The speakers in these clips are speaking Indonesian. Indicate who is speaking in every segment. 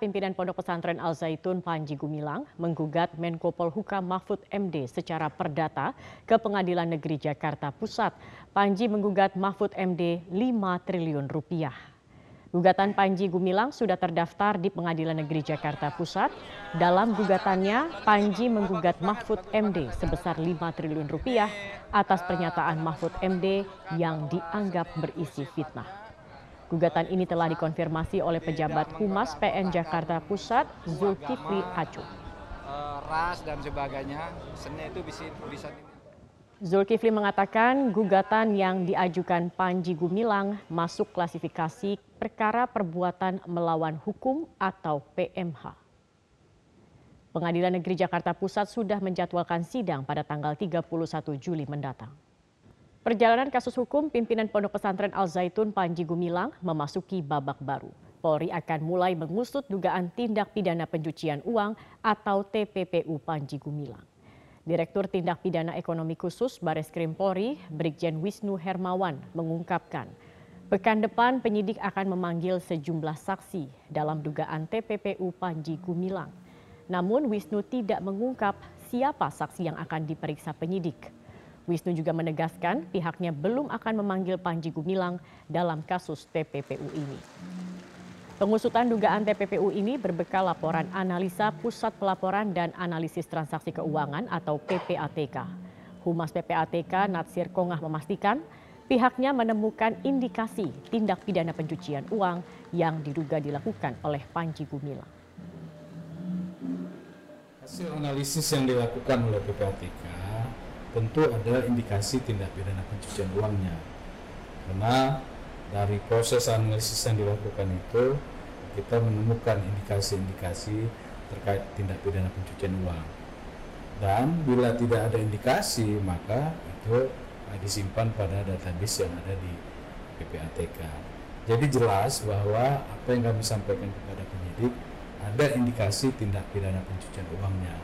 Speaker 1: pimpinan Pondok Pesantren Al Zaitun Panji Gumilang menggugat Menko Polhukam Mahfud MD secara perdata ke Pengadilan Negeri Jakarta Pusat. Panji menggugat Mahfud MD 5 triliun rupiah. Gugatan Panji Gumilang sudah terdaftar di Pengadilan Negeri Jakarta Pusat. Dalam gugatannya, Panji menggugat Mahfud MD sebesar 5 triliun rupiah atas pernyataan Mahfud MD yang dianggap berisi fitnah. Gugatan ini telah dikonfirmasi oleh pejabat Humas PN Jakarta Pusat Zulkifli Acu.
Speaker 2: Ras dan sebagainya, seni itu bisa bisa
Speaker 1: Zulkifli mengatakan gugatan yang diajukan Panji Gumilang masuk klasifikasi perkara perbuatan melawan hukum atau PMH. Pengadilan Negeri Jakarta Pusat sudah menjadwalkan sidang pada tanggal 31 Juli mendatang. Perjalanan kasus hukum pimpinan Pondok Pesantren Al Zaitun Panji Gumilang memasuki babak baru. Polri akan mulai mengusut dugaan tindak pidana pencucian uang atau TPPU Panji Gumilang. Direktur Tindak Pidana Ekonomi Khusus Baris Krim Polri, Brigjen Wisnu Hermawan, mengungkapkan pekan depan penyidik akan memanggil sejumlah saksi dalam dugaan TPPU Panji Gumilang. Namun Wisnu tidak mengungkap siapa saksi yang akan diperiksa penyidik. Wisnu juga menegaskan pihaknya belum akan memanggil Panji Gumilang dalam kasus TPPU ini. Pengusutan dugaan TPPU ini berbekal laporan analisa Pusat Pelaporan dan Analisis Transaksi Keuangan atau PPATK. Humas PPATK Natsir Kongah memastikan pihaknya menemukan indikasi tindak pidana pencucian uang yang diduga dilakukan oleh Panji Gumilang.
Speaker 3: Hasil analisis yang dilakukan oleh PPATK tentu ada indikasi tindak pidana pencucian uangnya. Karena dari proses analisis yang dilakukan itu kita menemukan indikasi-indikasi terkait tindak pidana pencucian uang. Dan bila tidak ada indikasi maka itu disimpan pada database yang ada di PPATK jadi jelas bahwa apa yang kami sampaikan kepada penyidik ada indikasi tindak pidana pencucian uangnya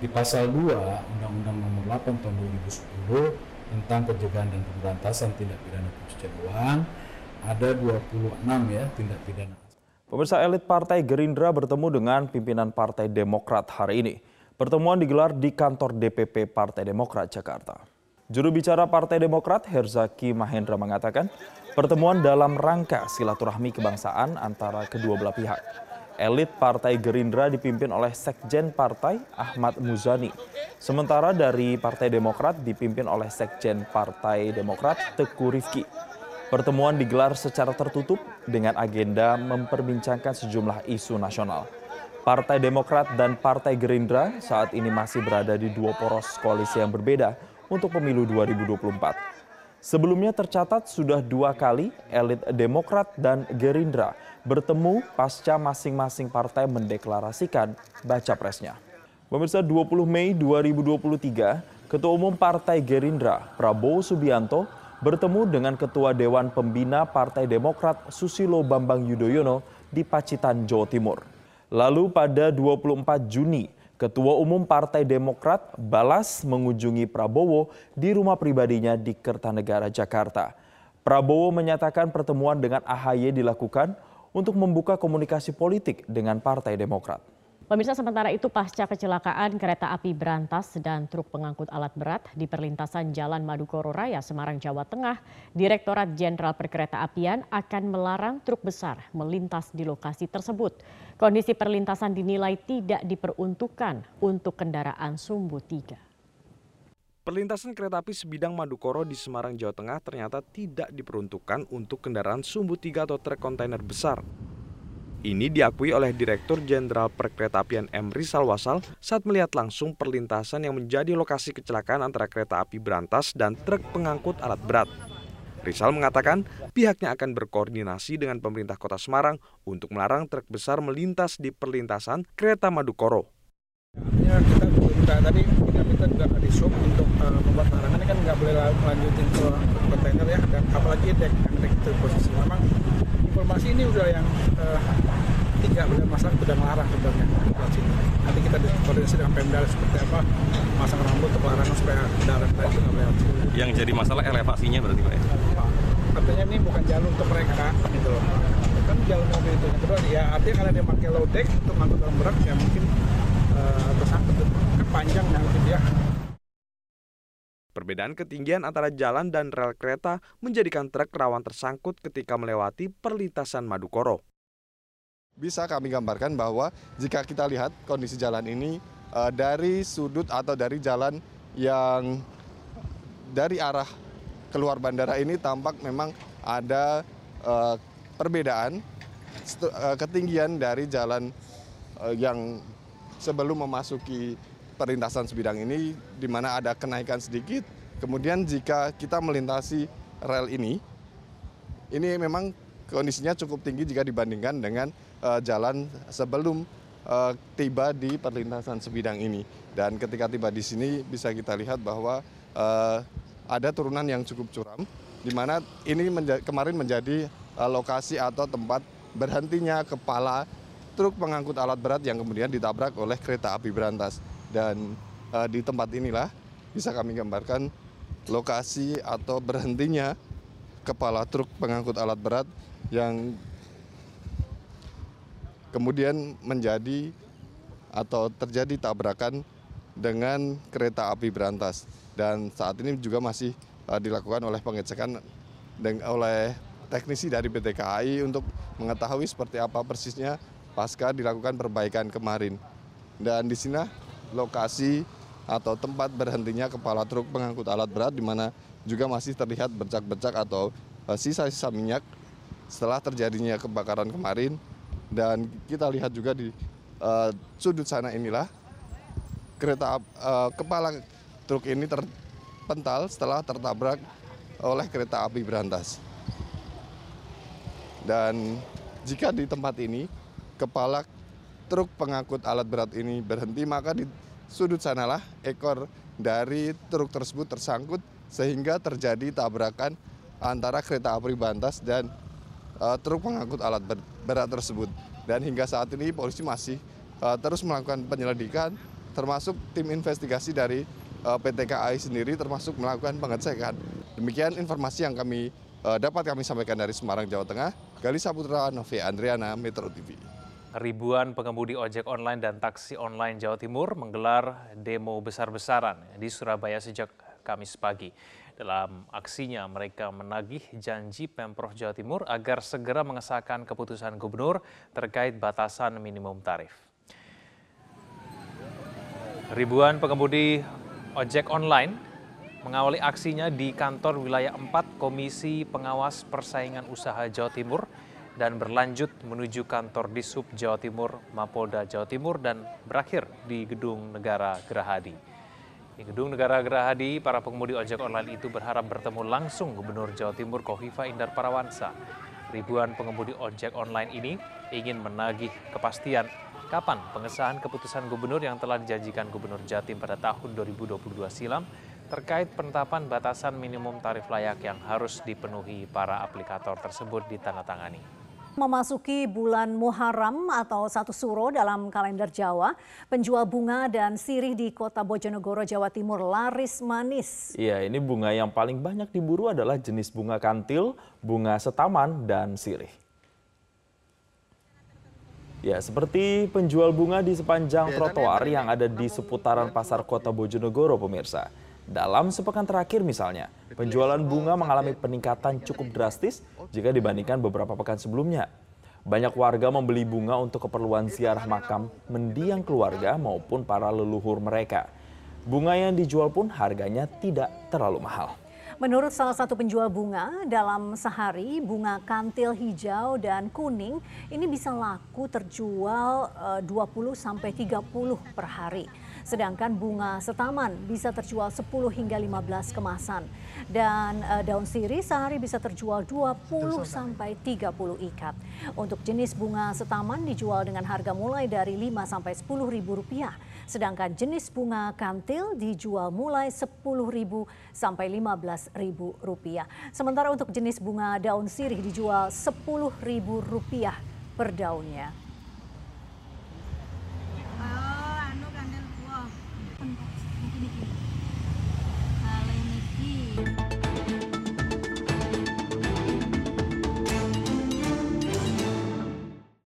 Speaker 3: di pasal 2 Undang-Undang Nomor 8 Tahun 2010 tentang pencegahan dan pemberantasan tindak pidana pencucian uang ada 26 ya tindak pidana.
Speaker 4: Pemirsa elit Partai Gerindra bertemu dengan pimpinan Partai Demokrat hari ini. Pertemuan digelar di kantor DPP Partai Demokrat Jakarta. Juru bicara Partai Demokrat Herzaki Mahendra mengatakan pertemuan dalam rangka silaturahmi kebangsaan antara kedua belah pihak elit Partai Gerindra dipimpin oleh Sekjen Partai Ahmad Muzani. Sementara dari Partai Demokrat dipimpin oleh Sekjen Partai Demokrat Teku Rifki. Pertemuan digelar secara tertutup dengan agenda memperbincangkan sejumlah isu nasional. Partai Demokrat dan Partai Gerindra saat ini masih berada di dua poros koalisi yang berbeda untuk pemilu 2024. Sebelumnya tercatat sudah dua kali elit Demokrat dan Gerindra bertemu pasca masing-masing partai mendeklarasikan baca presnya. Pemirsa 20 Mei 2023, Ketua Umum Partai Gerindra Prabowo Subianto bertemu dengan Ketua Dewan Pembina Partai Demokrat Susilo Bambang Yudhoyono di Pacitan, Jawa Timur. Lalu pada 24 Juni Ketua Umum Partai Demokrat balas mengunjungi Prabowo di rumah pribadinya di Kertanegara, Jakarta. Prabowo menyatakan pertemuan dengan AHY dilakukan untuk membuka komunikasi politik dengan Partai Demokrat.
Speaker 1: Pemirsa sementara itu pasca kecelakaan kereta api berantas dan truk pengangkut alat berat di perlintasan Jalan Madukoro Raya Semarang Jawa Tengah, Direktorat Jenderal Perkereta-apian akan melarang truk besar melintas di lokasi tersebut. Kondisi perlintasan dinilai tidak diperuntukkan untuk kendaraan sumbu tiga.
Speaker 5: Perlintasan kereta api sebidang Madukoro di Semarang, Jawa Tengah ternyata tidak diperuntukkan untuk kendaraan sumbu tiga atau truk kontainer besar. Ini diakui oleh Direktur Jenderal Perkeretaapian M. Rizal Wasal saat melihat langsung perlintasan yang menjadi lokasi kecelakaan antara kereta api berantas dan truk pengangkut alat berat. Rizal mengatakan pihaknya akan berkoordinasi dengan pemerintah kota Semarang untuk melarang truk besar melintas di perlintasan kereta Madukoro.
Speaker 2: Ya, kita minta tadi kita minta juga ke disub untuk uh, membuat larangan kan nggak boleh lanjutin ke kontainer ya dan apalagi dek yang dek itu posisi memang informasi ini udah yang uh, tiga benar masalah sudah melarang sebenarnya nanti kita koordinasi dengan Pemda seperti apa masang rambut untuk larangan supaya kendaraan itu nggak
Speaker 5: yang jadi masalah elevasinya berarti pak ya?
Speaker 2: artinya ini bukan jalur untuk mereka gitu loh kan jauh mobil itu. Yang kedua ya artinya karena dia pakai low deck untuk ngangkut barang berat ya mungkin uh, tersangkut kan panjang nanti dia.
Speaker 5: Perbedaan ketinggian antara jalan dan rel kereta menjadikan truk rawan tersangkut ketika melewati perlintasan Madukoro.
Speaker 6: Bisa kami gambarkan bahwa jika kita lihat kondisi jalan ini uh, dari sudut atau dari jalan yang dari arah keluar bandara ini tampak memang ada uh, perbedaan uh, ketinggian dari jalan yang sebelum memasuki perlintasan sebidang ini di mana ada kenaikan sedikit. Kemudian jika kita melintasi rel ini, ini memang kondisinya cukup tinggi jika dibandingkan dengan uh, jalan sebelum uh, tiba di perlintasan sebidang ini. Dan ketika tiba di sini bisa kita lihat bahwa uh, ada turunan yang cukup curam, di mana ini menja kemarin menjadi uh, lokasi atau tempat berhentinya kepala truk pengangkut alat berat yang kemudian ditabrak oleh kereta api berantas. Dan uh, di tempat inilah bisa kami gambarkan lokasi atau berhentinya kepala truk pengangkut alat berat yang kemudian menjadi atau terjadi tabrakan dengan kereta api berantas. Dan saat ini juga masih uh, dilakukan oleh pengecekan oleh teknisi dari PT KAI untuk mengetahui seperti apa persisnya pasca dilakukan perbaikan kemarin. Dan di sini lokasi atau tempat berhentinya kepala truk pengangkut alat berat di mana juga masih terlihat bercak-bercak atau eh, sisa-sisa minyak setelah terjadinya kebakaran kemarin dan kita lihat juga di uh, sudut sana inilah kereta uh, kepala truk ini terpental setelah tertabrak oleh kereta api berantas. Dan jika di tempat ini kepala truk pengangkut alat berat ini berhenti, maka di sudut sanalah ekor dari truk tersebut tersangkut sehingga terjadi tabrakan antara kereta api Bantas dan uh, truk pengangkut alat berat tersebut. Dan hingga saat ini polisi masih uh, terus melakukan penyelidikan termasuk tim investigasi dari uh, PT KAI sendiri termasuk melakukan pengecekan. Demikian informasi yang kami uh, dapat kami sampaikan dari Semarang, Jawa Tengah. Gali Saputra, Novi Andriana, Metro TV.
Speaker 7: Ribuan pengemudi ojek online dan taksi online Jawa Timur menggelar demo besar-besaran di Surabaya sejak Kamis pagi. Dalam aksinya, mereka menagih janji Pemprov Jawa Timur agar segera mengesahkan keputusan gubernur terkait batasan minimum tarif. Ribuan pengemudi ojek online mengawali aksinya di kantor wilayah 4 Komisi Pengawas Persaingan Usaha Jawa Timur dan berlanjut menuju kantor Disub Jawa Timur, Mapolda Jawa Timur dan berakhir di Gedung Negara Gerahadi. Di Gedung Negara Gerahadi, para pengemudi ojek online itu berharap bertemu langsung Gubernur Jawa Timur Kofifa Indar Parawansa. Ribuan pengemudi ojek online ini ingin menagih kepastian kapan pengesahan keputusan gubernur yang telah dijanjikan Gubernur Jatim pada tahun 2022 silam terkait penetapan batasan minimum tarif layak yang harus dipenuhi para aplikator tersebut ditandatangani.
Speaker 8: Memasuki bulan Muharram atau satu suro dalam kalender Jawa, penjual bunga dan sirih di kota Bojonegoro, Jawa Timur laris manis.
Speaker 4: Iya, ini bunga yang paling banyak diburu adalah jenis bunga kantil, bunga setaman, dan sirih. Ya, seperti penjual bunga di sepanjang trotoar yang ada di seputaran pasar kota Bojonegoro, pemirsa. Dalam sepekan terakhir misalnya, penjualan bunga mengalami peningkatan cukup drastis jika dibandingkan beberapa pekan sebelumnya. Banyak warga membeli bunga untuk keperluan ziarah makam, mendiang keluarga maupun para leluhur mereka. Bunga yang dijual pun harganya tidak terlalu mahal.
Speaker 8: Menurut salah satu penjual bunga, dalam sehari bunga kantil hijau dan kuning ini bisa laku terjual 20 eh, sampai 30 per hari. Sedangkan bunga setaman bisa terjual 10 hingga 15 kemasan. Dan uh, daun siri sehari bisa terjual 20 sampai 30 ikat. Untuk jenis bunga setaman dijual dengan harga mulai dari 5 sampai 10 ribu rupiah. Sedangkan jenis bunga kantil dijual mulai 10 ribu sampai 15 ribu rupiah. Sementara untuk jenis bunga daun sirih dijual 10 ribu rupiah per daunnya.